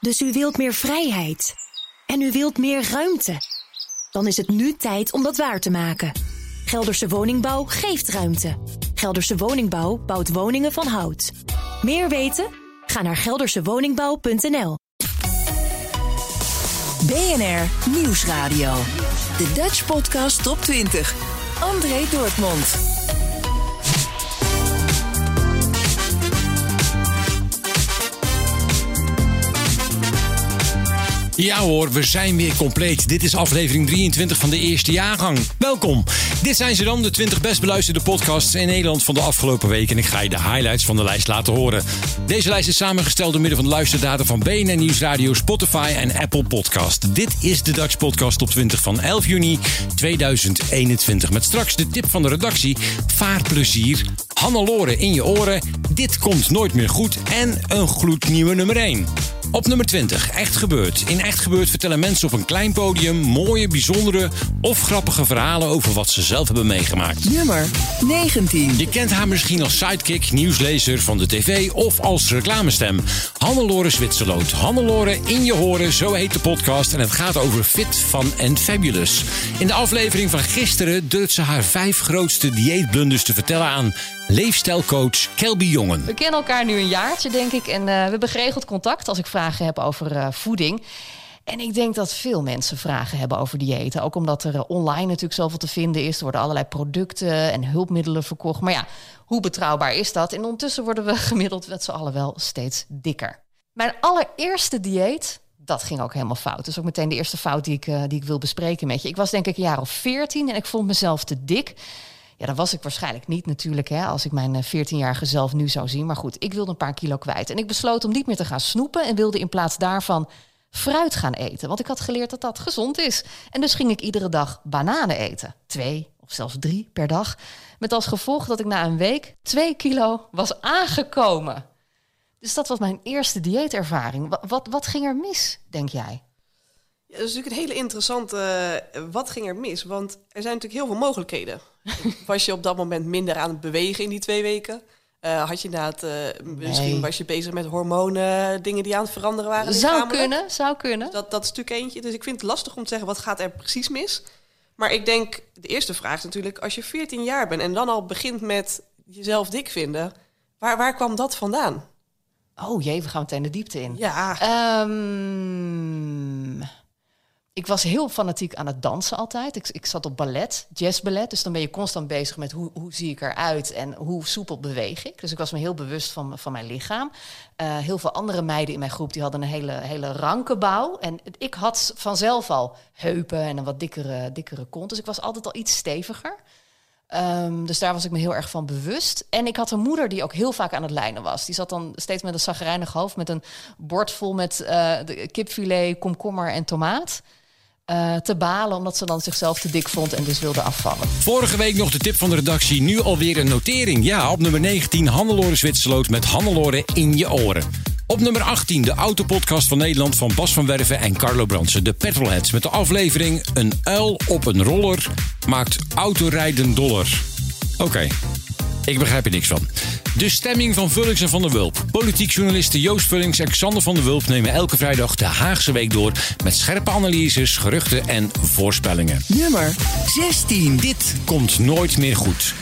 Dus u wilt meer vrijheid. En u wilt meer ruimte. Dan is het nu tijd om dat waar te maken. Gelderse Woningbouw geeft ruimte. Gelderse Woningbouw bouwt woningen van hout. Meer weten? Ga naar geldersewoningbouw.nl. BNR Nieuwsradio. De Dutch Podcast Top 20. André Dortmund. Ja hoor, we zijn weer compleet. Dit is aflevering 23 van de eerste jaargang. Welkom. Dit zijn ze dan, de 20 best beluisterde podcasts in Nederland van de afgelopen week. En ik ga je de highlights van de lijst laten horen. Deze lijst is samengesteld door middel van de luisterdata van BNN Nieuwsradio, Spotify en Apple Podcast. Dit is de Dutch Podcast op 20 van 11 juni 2021. Met straks de tip van de redactie. Vaarplezier. Hannelore in je oren. Dit komt nooit meer goed. En een gloednieuwe nummer 1. Op nummer 20, Echt Gebeurd. In Echt Gebeurd vertellen mensen op een klein podium mooie, bijzondere of grappige verhalen over wat ze zelf hebben meegemaakt. Nummer 19. Je kent haar misschien als sidekick, nieuwslezer van de tv of als reclamestem. Hannelore Zwitserloot. Hannelore in je horen, zo heet de podcast. En het gaat over Fit, Fun en Fabulous. In de aflevering van gisteren durft ze haar vijf grootste dieetblunders te vertellen aan leefstijlcoach Kelby Jongen. We kennen elkaar nu een jaartje, denk ik. En uh, we hebben geregeld contact als ik vragen heb over uh, voeding. En ik denk dat veel mensen vragen hebben over diëten. Ook omdat er uh, online natuurlijk zoveel te vinden is. Er worden allerlei producten en hulpmiddelen verkocht. Maar ja, hoe betrouwbaar is dat? En ondertussen worden we gemiddeld met z'n allen wel steeds dikker. Mijn allereerste dieet, dat ging ook helemaal fout. Dus ook meteen de eerste fout die ik, die ik wil bespreken met je. Ik was denk ik een jaar of veertien en ik vond mezelf te dik. Ja, dat was ik waarschijnlijk niet natuurlijk, hè, als ik mijn 14-jarige zelf nu zou zien. Maar goed, ik wilde een paar kilo kwijt. En ik besloot om niet meer te gaan snoepen en wilde in plaats daarvan fruit gaan eten. Want ik had geleerd dat dat gezond is. En dus ging ik iedere dag bananen eten. Twee of zelfs drie per dag. Met als gevolg dat ik na een week twee kilo was aangekomen. Dus dat was mijn eerste dieetervaring. Wat, wat, ging er mis, denk jij? Ja, dat is natuurlijk een hele interessante. Uh, wat ging er mis? Want er zijn natuurlijk heel veel mogelijkheden. was je op dat moment minder aan het bewegen in die twee weken? Uh, had je inderdaad, uh, nee. misschien was je bezig met hormonen, dingen die aan het veranderen waren? Zou kunnen, zou kunnen. Dat, dat is natuurlijk eentje. Dus ik vind het lastig om te zeggen, wat gaat er precies mis? Maar ik denk, de eerste vraag is natuurlijk, als je 14 jaar bent en dan al begint met jezelf dik vinden, waar, waar kwam dat vandaan? Oh jee, we gaan meteen de diepte in. Ja. Um, ik was heel fanatiek aan het dansen altijd. Ik, ik zat op ballet, jazzballet. Dus dan ben je constant bezig met hoe, hoe zie ik eruit en hoe soepel beweeg ik. Dus ik was me heel bewust van, van mijn lichaam. Uh, heel veel andere meiden in mijn groep die hadden een hele, hele ranke bouw. En ik had vanzelf al heupen en een wat dikkere, dikkere kont. Dus ik was altijd al iets steviger. Um, dus daar was ik me heel erg van bewust. En ik had een moeder die ook heel vaak aan het lijnen was. Die zat dan steeds met een zagrijnig hoofd... met een bord vol met uh, kipfilet, komkommer en tomaat... Uh, te balen omdat ze dan zichzelf te dik vond en dus wilde afvallen. Vorige week nog de tip van de redactie, nu alweer een notering. Ja, op nummer 19 Hannelore Zwitserloot met Hannelore in je oren. Op nummer 18 de autopodcast van Nederland van Bas van Werven en Carlo Brandsen. De Petrolheads met de aflevering Een uil op een roller maakt autorijden dollar. Oké, ik begrijp er niks van. De stemming van Vullings en Van der Wulp. Politiek journalisten Joost Vullings en Xander van der Wulp nemen elke vrijdag de Haagse Week door met scherpe analyses, geruchten en voorspellingen. Nummer 16. Dit komt nooit meer goed.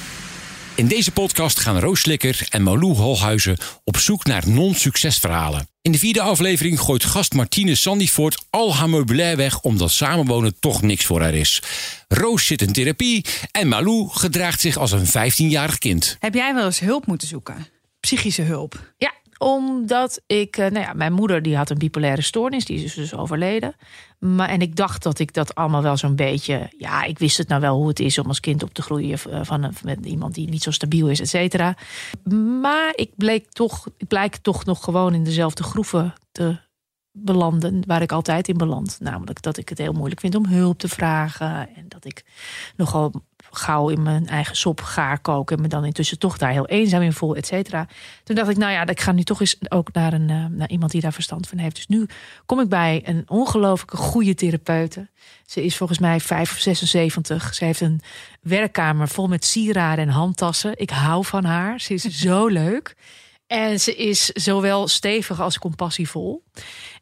In deze podcast gaan Roos Slikker en Malou Holhuizen op zoek naar non-succesverhalen. In de vierde aflevering gooit gast Martine Sandyvoort al haar meubilair weg omdat samenwonen toch niks voor haar is. Roos zit in therapie en Malou gedraagt zich als een 15-jarig kind. Heb jij wel eens hulp moeten zoeken? Psychische hulp? Ja, omdat ik, nou ja, mijn moeder die had een bipolaire stoornis, die is dus overleden. Maar, en ik dacht dat ik dat allemaal wel zo'n beetje. Ja, ik wist het nou wel hoe het is om als kind op te groeien van, met iemand die niet zo stabiel is, et cetera. Maar ik bleek toch, ik blijk toch nog gewoon in dezelfde groeven te belanden waar ik altijd in beland. Namelijk dat ik het heel moeilijk vind om hulp te vragen. En dat ik nogal gauw in mijn eigen sop gaar koken. En me dan intussen toch daar heel eenzaam in voel, et cetera. Toen dacht ik, nou ja, ik ga nu toch eens ook naar, een, uh, naar iemand die daar verstand van heeft. Dus nu kom ik bij een ongelooflijke goede therapeute. Ze is volgens mij 5 of 76. Ze heeft een werkkamer vol met sieraden en handtassen. Ik hou van haar. Ze is zo leuk. En ze is zowel stevig als compassievol.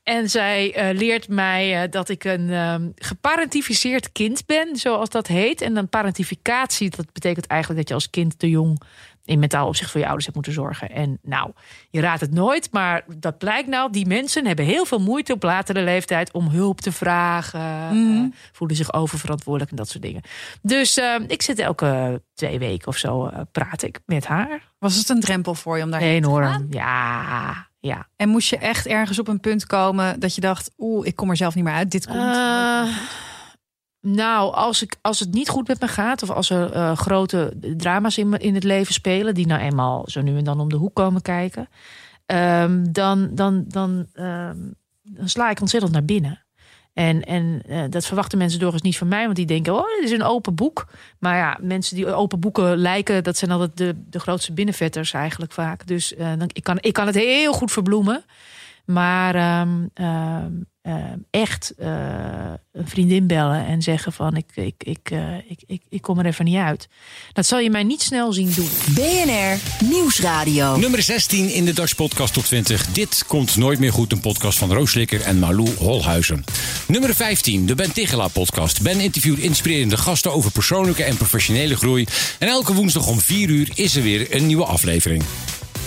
En zij uh, leert mij uh, dat ik een um, geparentificeerd kind ben, zoals dat heet. En dan parentificatie, dat betekent eigenlijk dat je als kind te jong in mentaal opzicht voor je ouders hebt moeten zorgen. En nou, je raadt het nooit, maar dat blijkt nou. Die mensen hebben heel veel moeite op latere leeftijd om hulp te vragen. Mm. Uh, voelen zich oververantwoordelijk en dat soort dingen. Dus uh, ik zit elke twee weken of zo, uh, praat ik met haar. Was het een drempel voor je om daarheen Enorm, te gaan? ja. Ja. En moest je echt ergens op een punt komen dat je dacht: oeh, ik kom er zelf niet meer uit. Dit komt. Nou, als, ik, als het niet goed met me gaat, of als er uh, grote drama's in, in het leven spelen, die nou eenmaal zo nu en dan om de hoek komen kijken, um, dan, dan, dan, um, dan sla ik ontzettend naar binnen. En, en uh, dat verwachten mensen doorgaans niet van mij, want die denken: oh, dit is een open boek. Maar ja, mensen die open boeken lijken, dat zijn altijd de, de grootste binnenvetters eigenlijk vaak. Dus uh, dan, ik, kan, ik kan het heel goed verbloemen. Maar uh, echt uh, een vriendin bellen en zeggen van ik, ik, ik, uh, ik, ik, ik kom er even niet uit. Dat zal je mij niet snel zien doen. BNR Nieuwsradio. Nummer 16 in de Dutch Podcast Top 20. Dit komt nooit meer goed. Een podcast van Roos Slikker en Malou Holhuizen. Nummer 15, de Ben Tigela podcast. Ben interviewt inspirerende gasten over persoonlijke en professionele groei. En elke woensdag om 4 uur is er weer een nieuwe aflevering.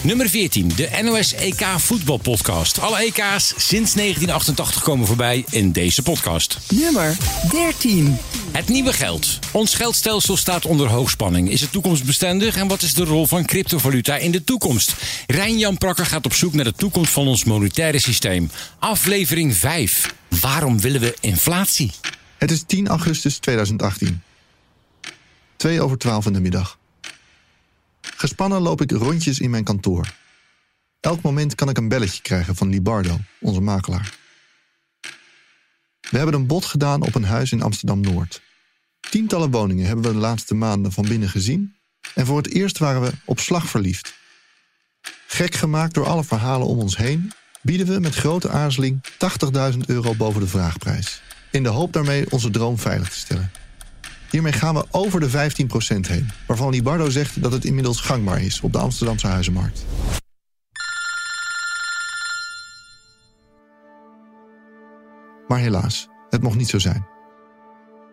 Nummer 14, de NOS EK voetbalpodcast. Alle EK's sinds 1988 komen voorbij in deze podcast. Nummer 13. Het nieuwe geld. Ons geldstelsel staat onder hoogspanning. Is het toekomstbestendig en wat is de rol van cryptovaluta in de toekomst? Rijn-Jan Prakker gaat op zoek naar de toekomst van ons monetaire systeem. Aflevering 5. Waarom willen we inflatie? Het is 10 augustus 2018. 2 over 12 in de middag. Gespannen loop ik rondjes in mijn kantoor. Elk moment kan ik een belletje krijgen van Libardo, onze makelaar. We hebben een bod gedaan op een huis in Amsterdam-Noord. Tientallen woningen hebben we de laatste maanden van binnen gezien... en voor het eerst waren we op slag verliefd. Gek gemaakt door alle verhalen om ons heen... bieden we met grote aarzeling 80.000 euro boven de vraagprijs... in de hoop daarmee onze droom veilig te stellen. Hiermee gaan we over de 15% heen, waarvan Libardo zegt dat het inmiddels gangbaar is op de Amsterdamse huizenmarkt. Maar helaas, het mocht niet zo zijn.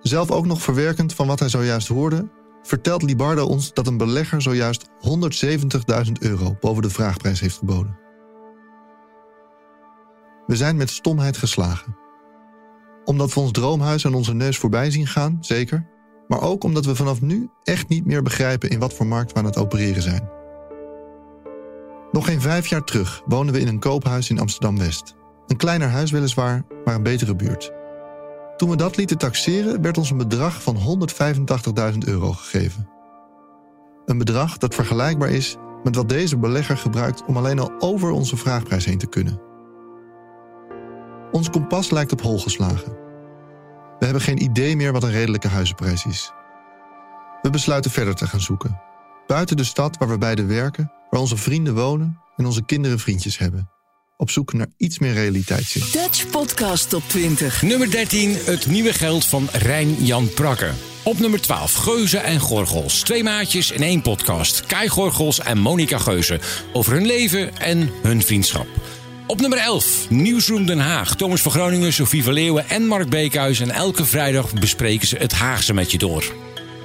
Zelf ook nog verwerkend van wat hij zojuist hoorde, vertelt Libardo ons dat een belegger zojuist 170.000 euro boven de vraagprijs heeft geboden. We zijn met stomheid geslagen. Omdat we ons droomhuis aan onze neus voorbij zien gaan, zeker, maar ook omdat we vanaf nu echt niet meer begrijpen in wat voor markt we aan het opereren zijn. Nog geen vijf jaar terug woonden we in een koophuis in Amsterdam-West. Een kleiner huis weliswaar, maar een betere buurt. Toen we dat lieten taxeren, werd ons een bedrag van 185.000 euro gegeven. Een bedrag dat vergelijkbaar is met wat deze belegger gebruikt om alleen al over onze vraagprijs heen te kunnen. Ons kompas lijkt op hol geslagen. We hebben geen idee meer wat een redelijke huizenprijs is. We besluiten verder te gaan zoeken. Buiten de stad waar we beide werken, waar onze vrienden wonen en onze kinderen vriendjes hebben. Op zoek naar iets meer realiteitszin. Dutch Podcast op 20. Nummer 13, het nieuwe geld van Rijn-Jan Prakke. Op nummer 12, Geuze en Gorgels. Twee maatjes in één podcast. Kai Gorgels en Monica Geuze. Over hun leven en hun vriendschap. Op nummer 11, Nieuwsroom Den Haag. Thomas van Groningen, Sofie van Leeuwen en Mark Beekhuis. En elke vrijdag bespreken ze het Haagse met je door.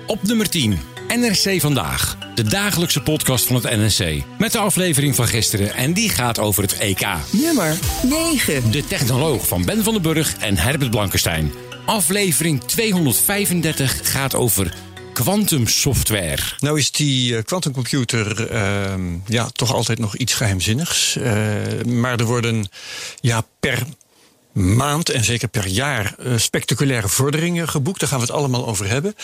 Op nummer 10, NRC Vandaag. De dagelijkse podcast van het NRC. Met de aflevering van gisteren en die gaat over het EK. Nummer 9. De technoloog van Ben van den Burg en Herbert Blankenstein. Aflevering 235 gaat over quantumsoftware. Nou is die quantumcomputer uh, ja, toch altijd nog iets geheimzinnigs. Uh, maar er worden ja, per maand en zeker per jaar uh, spectaculaire vorderingen geboekt. Daar gaan we het allemaal over hebben.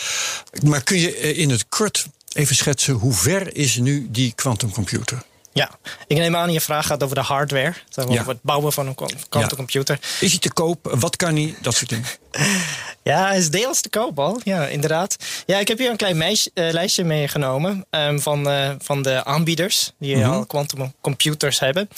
Maar kun je in het kort even schetsen hoe ver is nu die quantumcomputer? Ja, ik neem aan je vraag gaat over de hardware. Over ja. het bouwen van een quantumcomputer. Ja. Is hij te koop? Wat kan hij? Dat soort dingen. ja, hij is deels te koop al. Ja, inderdaad. Ja, ik heb hier een klein meisje, uh, lijstje meegenomen um, van, uh, van de aanbieders die mm -hmm. al quantumcomputers hebben.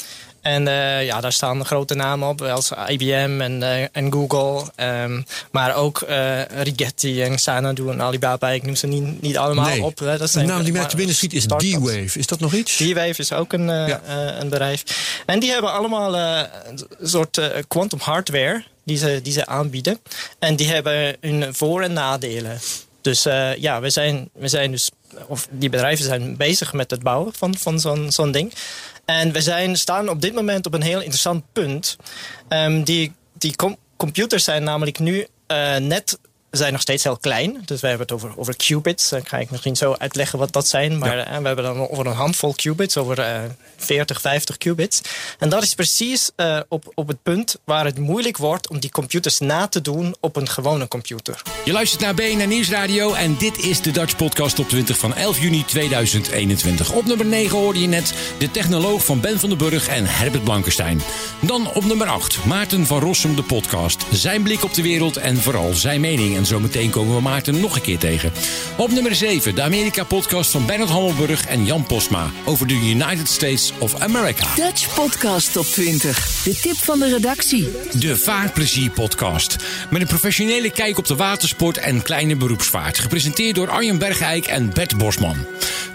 En uh, ja, daar staan grote namen op, zoals IBM en, uh, en Google. Um, maar ook uh, Rigetti en Xanadu en Alibaba. Ik noem ze niet, niet allemaal nee. op. Hè. Dat zijn de naam die mij te binnen schiet is D-Wave. Is dat nog iets? D-Wave is ook een, ja. een bedrijf. En die hebben allemaal een soort quantum hardware die ze, die ze aanbieden. En die hebben hun voor- en nadelen. Dus ja, we zijn, we zijn dus of die bedrijven zijn bezig met het bouwen van, van zo'n zo'n ding. En we zijn, staan op dit moment op een heel interessant punt. Um, die die com computers zijn namelijk nu uh, net zijn nog steeds heel klein. Dus we hebben het over, over qubits. Dan ga ik misschien zo uitleggen wat dat zijn. Maar ja. uh, we hebben dan over een handvol qubits, over uh, 40, 50 qubits. En dat is precies uh, op, op het punt waar het moeilijk wordt om die computers na te doen op een gewone computer. Je luistert naar BNN Nieuwsradio en dit is de Dutch Podcast Top 20 van 11 juni 2021. Op nummer 9 hoorde je net de technoloog van Ben van den Burg en Herbert Blankenstein. Dan op nummer 8 Maarten van Rossum, de podcast. Zijn blik op de wereld en vooral zijn mening. En zometeen komen we Maarten nog een keer tegen. Op nummer 7 de Amerika-podcast van Bernard Hammelburg en Jan Postma over de United States of America. Dutch Podcast Top 20. De tip van de redactie. De Vaarplezier Podcast. Met een professionele kijk op de watersport en kleine beroepsvaart. Gepresenteerd door Arjen Bergijk en Bert Bosman.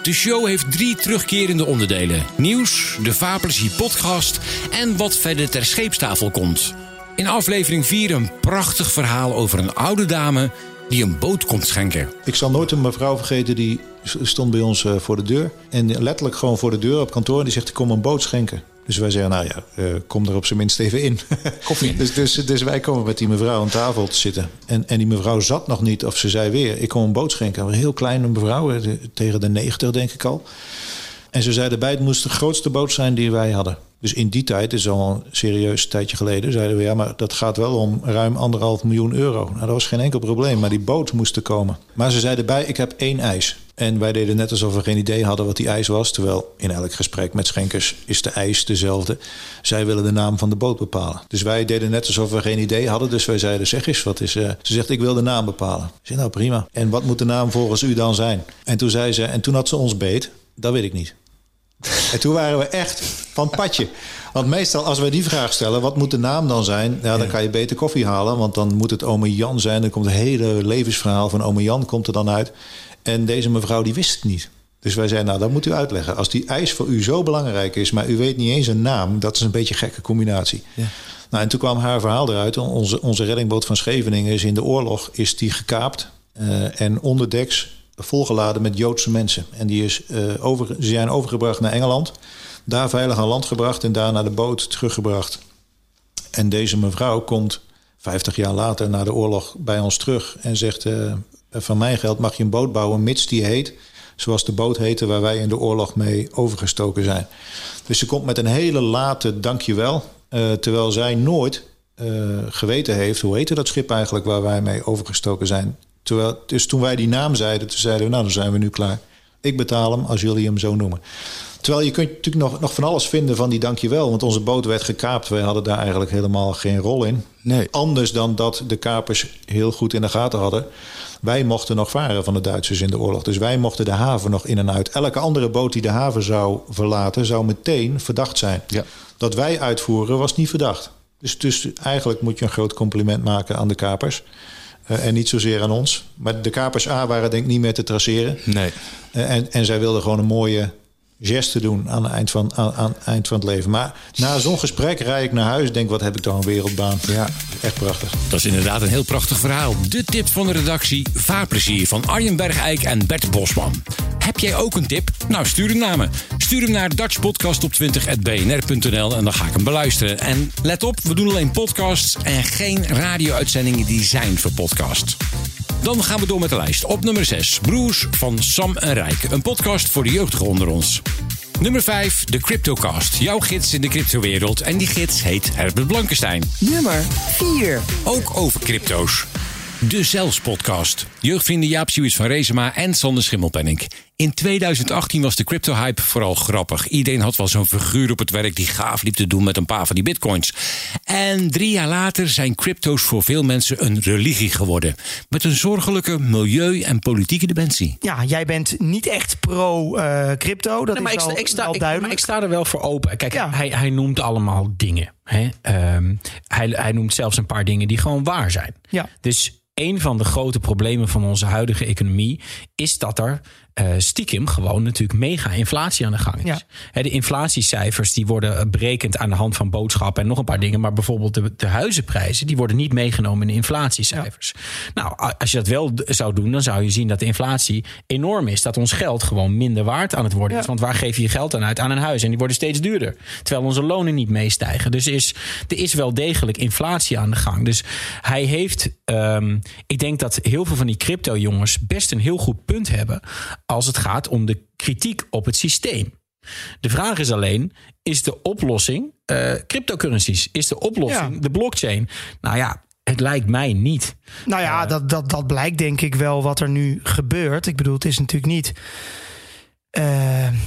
De show heeft drie terugkerende onderdelen: nieuws, de Vaarplezier Podcast en wat verder ter scheepstafel komt. In aflevering 4 een prachtig verhaal over een oude dame die een boot komt schenken. Ik zal nooit een mevrouw vergeten die stond bij ons voor de deur. En letterlijk gewoon voor de deur op kantoor. En die zegt: Ik kom een boot schenken. Dus wij zeggen: Nou ja, uh, kom er op zijn minst even in. Koffie. dus, dus, dus wij komen met die mevrouw aan tafel te zitten. En, en die mevrouw zat nog niet, of ze zei weer: Ik kom een boot schenken. Een heel kleine mevrouw, tegen de 90 denk ik al. En ze zei erbij: Het moest de grootste boot zijn die wij hadden. Dus in die tijd, is al een serieus tijdje geleden, zeiden we ja, maar dat gaat wel om ruim anderhalf miljoen euro. Nou, dat was geen enkel probleem, maar die boot moest er komen. Maar ze zeiden erbij, ik heb één eis. En wij deden net alsof we geen idee hadden wat die eis was. Terwijl in elk gesprek met schenkers is de eis dezelfde. Zij willen de naam van de boot bepalen. Dus wij deden net alsof we geen idee hadden. Dus wij zeiden, zeg eens, wat is... Uh... Ze zegt, ik wil de naam bepalen. Ik zei, nou prima. En wat moet de naam volgens u dan zijn? En toen zei ze, en toen had ze ons beet. Dat weet ik niet. En toen waren we echt van het padje. Want meestal als wij die vraag stellen, wat moet de naam dan zijn? Ja, dan kan je beter koffie halen, want dan moet het ome Jan zijn. Dan komt het hele levensverhaal van ome Jan komt er dan uit. En deze mevrouw die wist het niet. Dus wij zeiden, nou, dat moet u uitleggen. Als die eis voor u zo belangrijk is, maar u weet niet eens een naam... dat is een beetje een gekke combinatie. Ja. Nou, en toen kwam haar verhaal eruit. Onze, onze reddingboot van Scheveningen is in de oorlog is die gekaapt. Uh, en onderdeks volgeladen met Joodse mensen. En die is, uh, over, ze zijn overgebracht naar Engeland. Daar veilig aan land gebracht en daar naar de boot teruggebracht. En deze mevrouw komt 50 jaar later na de oorlog bij ons terug en zegt... Uh, van mijn geld mag je een boot bouwen mits die heet... zoals de boot heette waar wij in de oorlog mee overgestoken zijn. Dus ze komt met een hele late dankjewel... Uh, terwijl zij nooit geweten heeft... hoe heette dat schip eigenlijk waar wij mee overgestoken zijn... Terwijl, dus toen wij die naam zeiden, toen zeiden we, nou, dan zijn we nu klaar. Ik betaal hem als jullie hem zo noemen. Terwijl je kunt natuurlijk nog, nog van alles vinden van die dankjewel. Want onze boot werd gekaapt. Wij hadden daar eigenlijk helemaal geen rol in. Nee. Anders dan dat de kapers heel goed in de gaten hadden. Wij mochten nog varen van de Duitsers in de oorlog. Dus wij mochten de haven nog in en uit. Elke andere boot die de haven zou verlaten, zou meteen verdacht zijn. Ja. Dat wij uitvoeren was niet verdacht. Dus, dus eigenlijk moet je een groot compliment maken aan de kapers. Uh, en niet zozeer aan ons. Maar de kapers A waren denk ik niet meer te traceren. Nee. Uh, en, en zij wilden gewoon een mooie geste doen aan het eind van, aan, aan het, eind van het leven. Maar na zo'n gesprek rijd ik naar huis denk wat heb ik dan een wereldbaan. Ja, echt prachtig. Dat is inderdaad een heel prachtig verhaal. De tip van de redactie Vaarplezier van Arjen Bergijk en Bert Bosman. Heb jij ook een tip? Nou, stuur hem naar me. Stuur hem naar dutchpodcastop20.bnr.nl en dan ga ik hem beluisteren. En let op, we doen alleen podcasts en geen radio-uitzendingen die zijn voor podcasts. Dan gaan we door met de lijst. Op nummer 6, Broers van Sam en Rijk. Een podcast voor de jeugdigen onder ons. Nummer 5, de Cryptocast. Jouw gids in de cryptowereld. En die gids heet Herbert Blankenstein. Nummer 4. Ook over crypto's. De Zelfs podcast. Jeugdvrienden Jaap Suus van Rezema en Sander Schimmelpenning. In 2018 was de crypto-hype vooral grappig. Iedereen had wel zo'n figuur op het werk die gaaf liep te doen met een paar van die bitcoins. En drie jaar later zijn crypto's voor veel mensen een religie geworden. Met een zorgelijke milieu- en politieke dimensie. Ja, jij bent niet echt pro-crypto. dat Nee, maar is ik, al, sta, ik, sta, al ik- duidelijk. maar ik sta er wel voor open. Kijk, Ja. hij, hij noemt allemaal dingen. Hè? Ehm, hij, hij noemt zelfs een paar dingen die gewoon waar zijn. Ja. Dus een van de grote problemen van onze huidige economie is dat er eh, stiekem gewoon natuurlijk mega inflatie aan de gang is. Ja. De inflatiecijfers die worden berekend aan de hand van boodschappen en nog een paar dingen. Maar bijvoorbeeld de, de huizenprijzen die worden niet meegenomen in de inflatiecijfers. Nou, als je dat wel zou doen, dan zou je zien dat de inflatie enorm is. Dat ons geld gewoon minder waard aan het worden is. Want waar geef je je geld aan uit? Aan een huis. En die worden steeds duurder. Terwijl onze lonen niet meestijgen. Dus er is, er is wel degelijk inflatie aan de gang. Dus hij heeft. ehm, ik denk dat heel veel van die crypto-jongens best een heel goed punt hebben. Als het gaat om de kritiek op het systeem. De vraag is alleen: is de oplossing eh, cryptocurrencies? Is de oplossing Ja. de blockchain? Nou ja, het lijkt mij niet. Nou ja, dat, dat, dat blijkt denk ik wel wat er nu gebeurt. Ik bedoel, het is natuurlijk niet. Eh,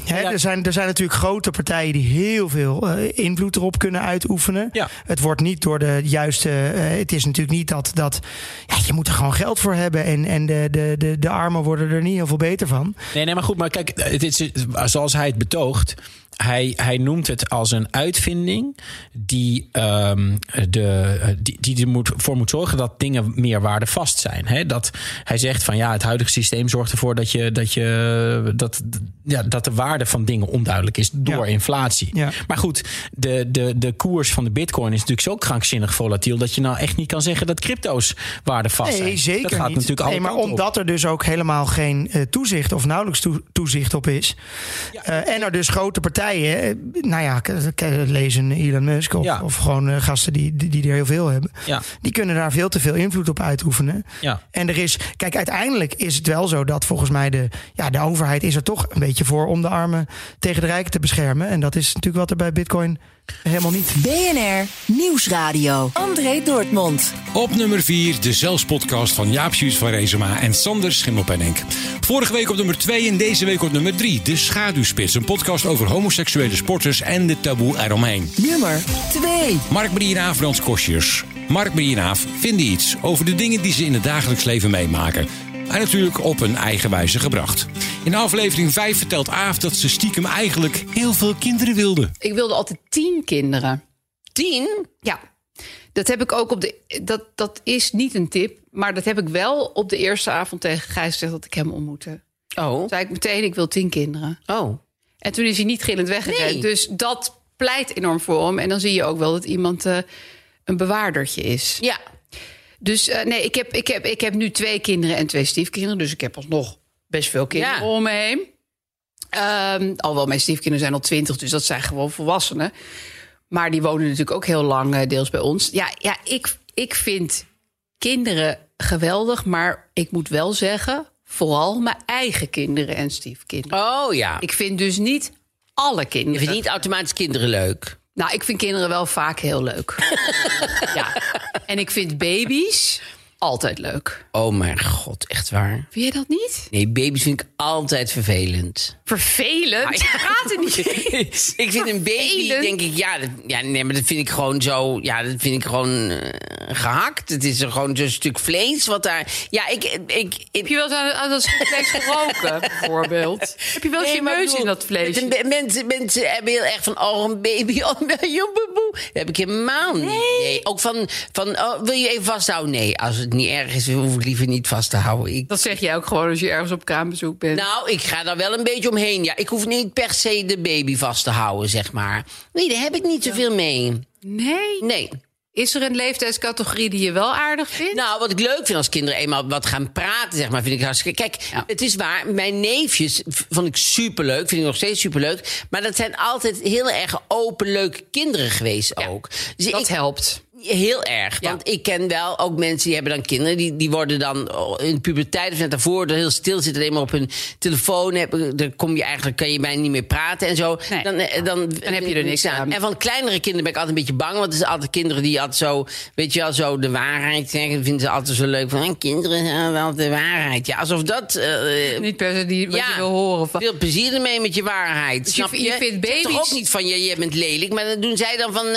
hè, er, zijn, er zijn natuurlijk grote partijen die heel veel eh, invloed erop kunnen uitoefenen. Ja. Het wordt niet door de juiste. eh, het is natuurlijk niet dat. dat ja, je moet er gewoon geld voor hebben. En, en de, de, de, de armen worden er niet heel veel beter van. Nee, nee, maar goed, maar kijk, het is, zoals hij het betoogt. Hij, hij noemt het als een uitvinding die, ehm, de, die, die er moet, voor moet zorgen dat dingen meer waardevast zijn. Hè? Dat hij zegt van ja, het huidige systeem zorgt ervoor dat, je, dat, je, dat, ja, dat de waarde van dingen onduidelijk is door Ja. inflatie. Ja. Maar goed, de, de, de koers van de bitcoin is natuurlijk zo krankzinnig volatiel dat je nou echt niet kan zeggen dat crypto's waardevast zijn. Nee, zeker dat gaat niet. natuurlijk nee, maar op. omdat er dus ook helemaal geen eh, toezicht of nauwelijks toe- toezicht op is. eh, en er dus grote partijen, nou ja, een Elon Musk of, Ja. of gewoon eh, gasten die, die, die er heel veel hebben. Ja. Die kunnen daar veel te veel invloed op uitoefenen. Ja. En er is, kijk, uiteindelijk is het wel zo dat volgens mij de, ja, de overheid is er toch een beetje voor om de armen tegen de rijken te beschermen. En dat is natuurlijk wat er bij Bitcoin helemaal niet. BNR Nieuwsradio. André Dortmund. Op nummer 4 de Zelfs-podcast van Jaap Schuurs van Rezema en Sander Schimmelpenninck. Vorige week op nummer 2 en deze week op nummer 3 de Schaduwspits. Een podcast over homoseksuele sporters en de taboe eromheen. Nummer 2. Mark Brienaaf, Frans Kosjes. Mark Brienaaf vinden iets over de dingen die ze in het dagelijks leven meemaken. En natuurlijk op hun eigen wijze gebracht. In aflevering 5 vertelt Aaf dat ze stiekem eigenlijk heel veel kinderen wilde. Ik wilde altijd tien kinderen. Tien? Ja. Dat heb ik ook op de. Dat, dat is niet een tip, maar dat heb ik wel op de eerste avond tegen Gijs gezegd dat ik hem ontmoette. Oh. Zei ik meteen, ik wil tien kinderen. Oh. En toen is hij niet gillend weggerend. Nee. Dus dat pleit enorm voor hem. En dan zie je ook wel dat iemand eh, een bewaardertje is. Ja. Dus eh, nee, ik heb, ik, heb, ik heb nu twee kinderen en twee stiefkinderen. Dus ik heb alsnog best veel kinderen Ja. om me heen. Ehm, alhoewel mijn stiefkinderen zijn al twintig, dus dat zijn gewoon volwassenen. Maar die wonen natuurlijk ook heel lang eh, deels bij ons. Ja, ja ik, ik vind kinderen geweldig, maar ik moet wel zeggen... vooral mijn eigen kinderen en stiefkinderen. Oh ja. Ik vind dus niet alle kinderen. Je vindt niet automatisch kinderen leuk. Nou, ik vind kinderen wel vaak heel leuk. ja. En ik vind baby's altijd leuk. Oh mijn god, echt waar. Vind jij dat niet? Nee, baby's vind ik altijd vervelend. Vervelend? Ah, ja. Gaat het niet? Ik vind een baby, denk ik, ja, dat, ja, nee, maar dat vind ik gewoon zo, ja, dat vind ik gewoon eh, gehakt. Het is er gewoon zo'n stuk vlees wat daar, ja, ik, ik, ik Heb je wel eens aan, aan dat vlees geroken, bijvoorbeeld? Heb je wel eens Nee, je neus in dat vlees? Mensen, mensen hebben heel erg van, oh, een baby, oh, joeboeboe. Dat heb ik helemaal niet. Nee. Ook van, van oh, wil je even vasthouden? Nee, als het niet erg is, hoef ik liever niet vast te houden. Ik, Dat zeg jij ook gewoon als je ergens op kraambezoek bent. nou, ik ga daar wel een beetje omheen. Ja, ik hoef niet per se de baby vast te houden, zeg maar. Nee, daar heb ik niet zoveel mee. nee? Nee. Is er een leeftijdscategorie die je wel aardig vindt? Nou, wat ik leuk vind als kinderen eenmaal wat gaan praten, zeg maar, vind ik hartstikke. Kijk, Ja. het is waar, mijn neefjes vond ik superleuk, vind ik nog steeds superleuk. Maar dat zijn altijd heel erg open, leuke kinderen geweest ook. Dus dat ik, helpt. Heel erg. Want ik ken wel ook mensen die hebben dan kinderen. Die, die worden dan oh, in puberteit of net daarvoor heel stil zitten. Alleen maar op hun telefoon. Hebben, dan kom je eigenlijk, kan je bijna niet meer praten en zo. Dan, eh, dan, Dan heb je er niks aan. En van kleinere kinderen ben ik altijd een beetje bang. Want het is altijd kinderen die altijd zo, weet je wel, zo de waarheid zeggen. Dat vinden ze altijd zo leuk. Van, "Eh, kinderen zeggen wel de waarheid. Ja, alsof dat... eh, Niet per se die, wat je wil horen. Van. veel plezier ermee met je waarheid. Dus je- snap je? je vindt Zeg toch baby's- ook niet van je, je bent lelijk, maar dan doen zij dan van. eh,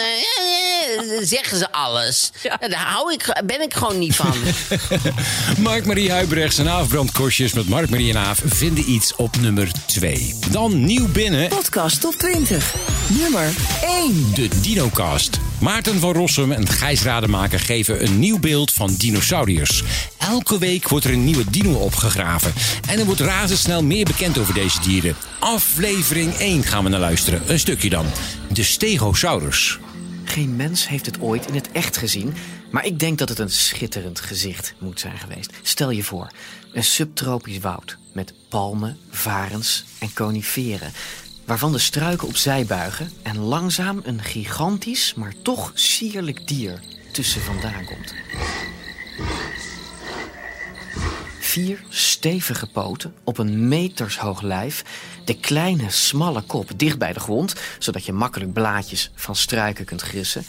zeggen ze alles. Ja. daar hou ik, ben ik gewoon niet van. Mark-Marie Huibrechts en Aafbrandkostjes met Mark-Marie en Aaf vinden iets op nummer 2. Dan nieuw binnen. Podcast top 20. Nummer 1. De Dinocast. Maarten van Rossum en Gijs Rademaker geven een nieuw beeld van dinosauriërs. Elke week wordt er een nieuwe dino opgegraven. En er wordt razendsnel meer bekend over deze dieren. Aflevering 1 gaan we naar luisteren. Een stukje dan. De Stegosaurus. Geen mens heeft het ooit in het echt gezien, maar ik denk dat het een schitterend gezicht moet zijn geweest. Stel je voor, een subtropisch woud met palmen, varens en coniferen, waarvan de struiken opzij buigen en langzaam een gigantisch, maar toch sierlijk dier tussen vandaan komt. Vier stevige poten op een metershoog lijf. De kleine, smalle kop dicht bij de grond, zodat je makkelijk blaadjes van struiken kunt grissen.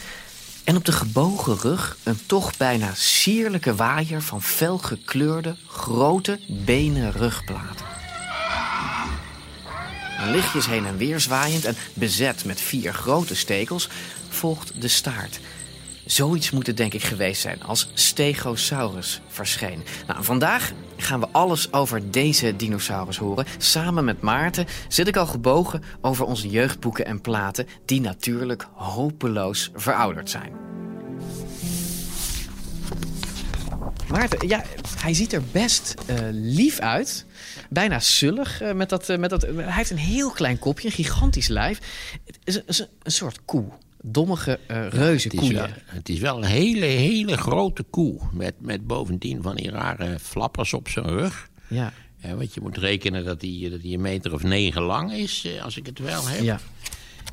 En op de gebogen rug een toch bijna sierlijke waaier van felgekleurde, grote benen rugplaten. Lichtjes heen en weer zwaaiend en bezet met vier grote stekels volgt de staart. Zoiets moet het denk ik geweest zijn als Stegosaurus verscheen. Nou, vandaag gaan we alles over deze dinosaurus horen. Samen met Maarten zit ik al gebogen over onze jeugdboeken en platen... die natuurlijk hopeloos verouderd zijn. Maarten, ja, hij ziet er best eh, lief uit. Bijna zullig. eh, met dat, eh, met dat, hij heeft een heel klein kopje, een gigantisch lijf. Het is, een- soort koe. Dommige uh, reuze Het is, wel, koeien. het is wel een hele, hele grote koe. Met, met bovendien van die rare flappers op zijn rug. Ja. Eh, want je moet rekenen dat hij dat die een meter of negen lang is, eh, als ik het wel heb. Ja.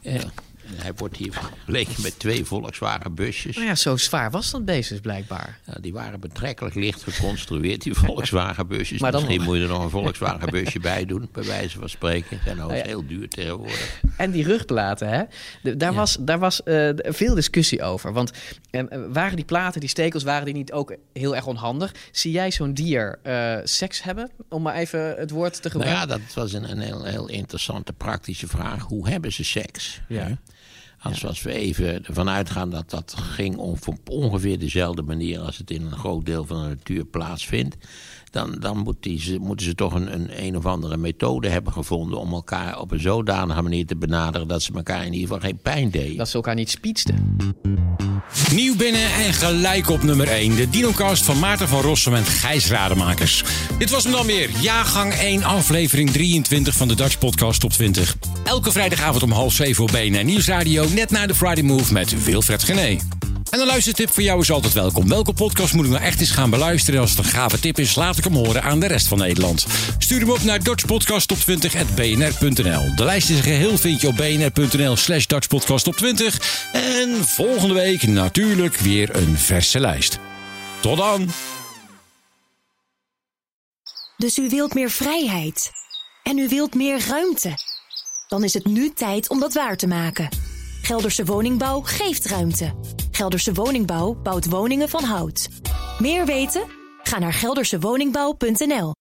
Eh, en hij wordt hier vergeleken met twee Volkswagen busjes. Nou ja, zo zwaar was dat beest dus blijkbaar. Ja, die waren betrekkelijk licht geconstrueerd, die Volkswagen busjes. Maar dan Misschien nog. moet je er nog een Volkswagen busje bij doen, bij wijze van spreken. Zijn overigens Nou ja. heel duur tegenwoordig. En die rugplaten, hè? De- daar was, daar was eh, veel discussie over. Want eh, waren die platen, die stekels, waren die niet ook heel erg onhandig? Zie jij zo'n dier eh, seks hebben? Om maar even het woord te Nou ja, gebruiken. dat was een, een heel, heel interessante praktische vraag. Hoe hebben ze seks? Ja. Hè? Als, als we even ervan uitgaan dat dat ging om, op ongeveer dezelfde manier als het in een groot deel van de natuur plaatsvindt. Dan, dan moet die, ze, moeten ze toch een, een een of andere methode hebben gevonden om elkaar op een zodanige manier te benaderen dat ze elkaar in ieder geval geen pijn deden. Dat ze elkaar niet spietsten. Nieuw binnen en gelijk op nummer 1. De Dinocast van Maarten van Rossum en Gijs Rademakkers. Dit was hem dan weer. Jaargang 1, aflevering 23 van de Dutch Podcast Top 20. Elke vrijdagavond om half 7 op BNN Nieuwsradio. Net na de Friday Move met Wilfred Gené. En een luistertip voor jou is altijd welkom. Welke podcast moet ik nou echt eens gaan beluisteren? Als het een gave tip is, laat ik hem horen aan de rest van Nederland. Stuur hem op naar dutchpodcasttop20.bnr.nl. De lijst is geheel vind je op bnr.nl slash dutchpodcasttop20. En volgende week natuurlijk weer een verse lijst. Tot dan! Dus u wilt meer vrijheid. En u wilt meer ruimte. Dan is het nu tijd om dat waar te maken. Gelderse Woningbouw geeft ruimte. Gelderse Woningbouw bouwt woningen van hout. Meer weten? Ga naar geldersewoningbouw.nl.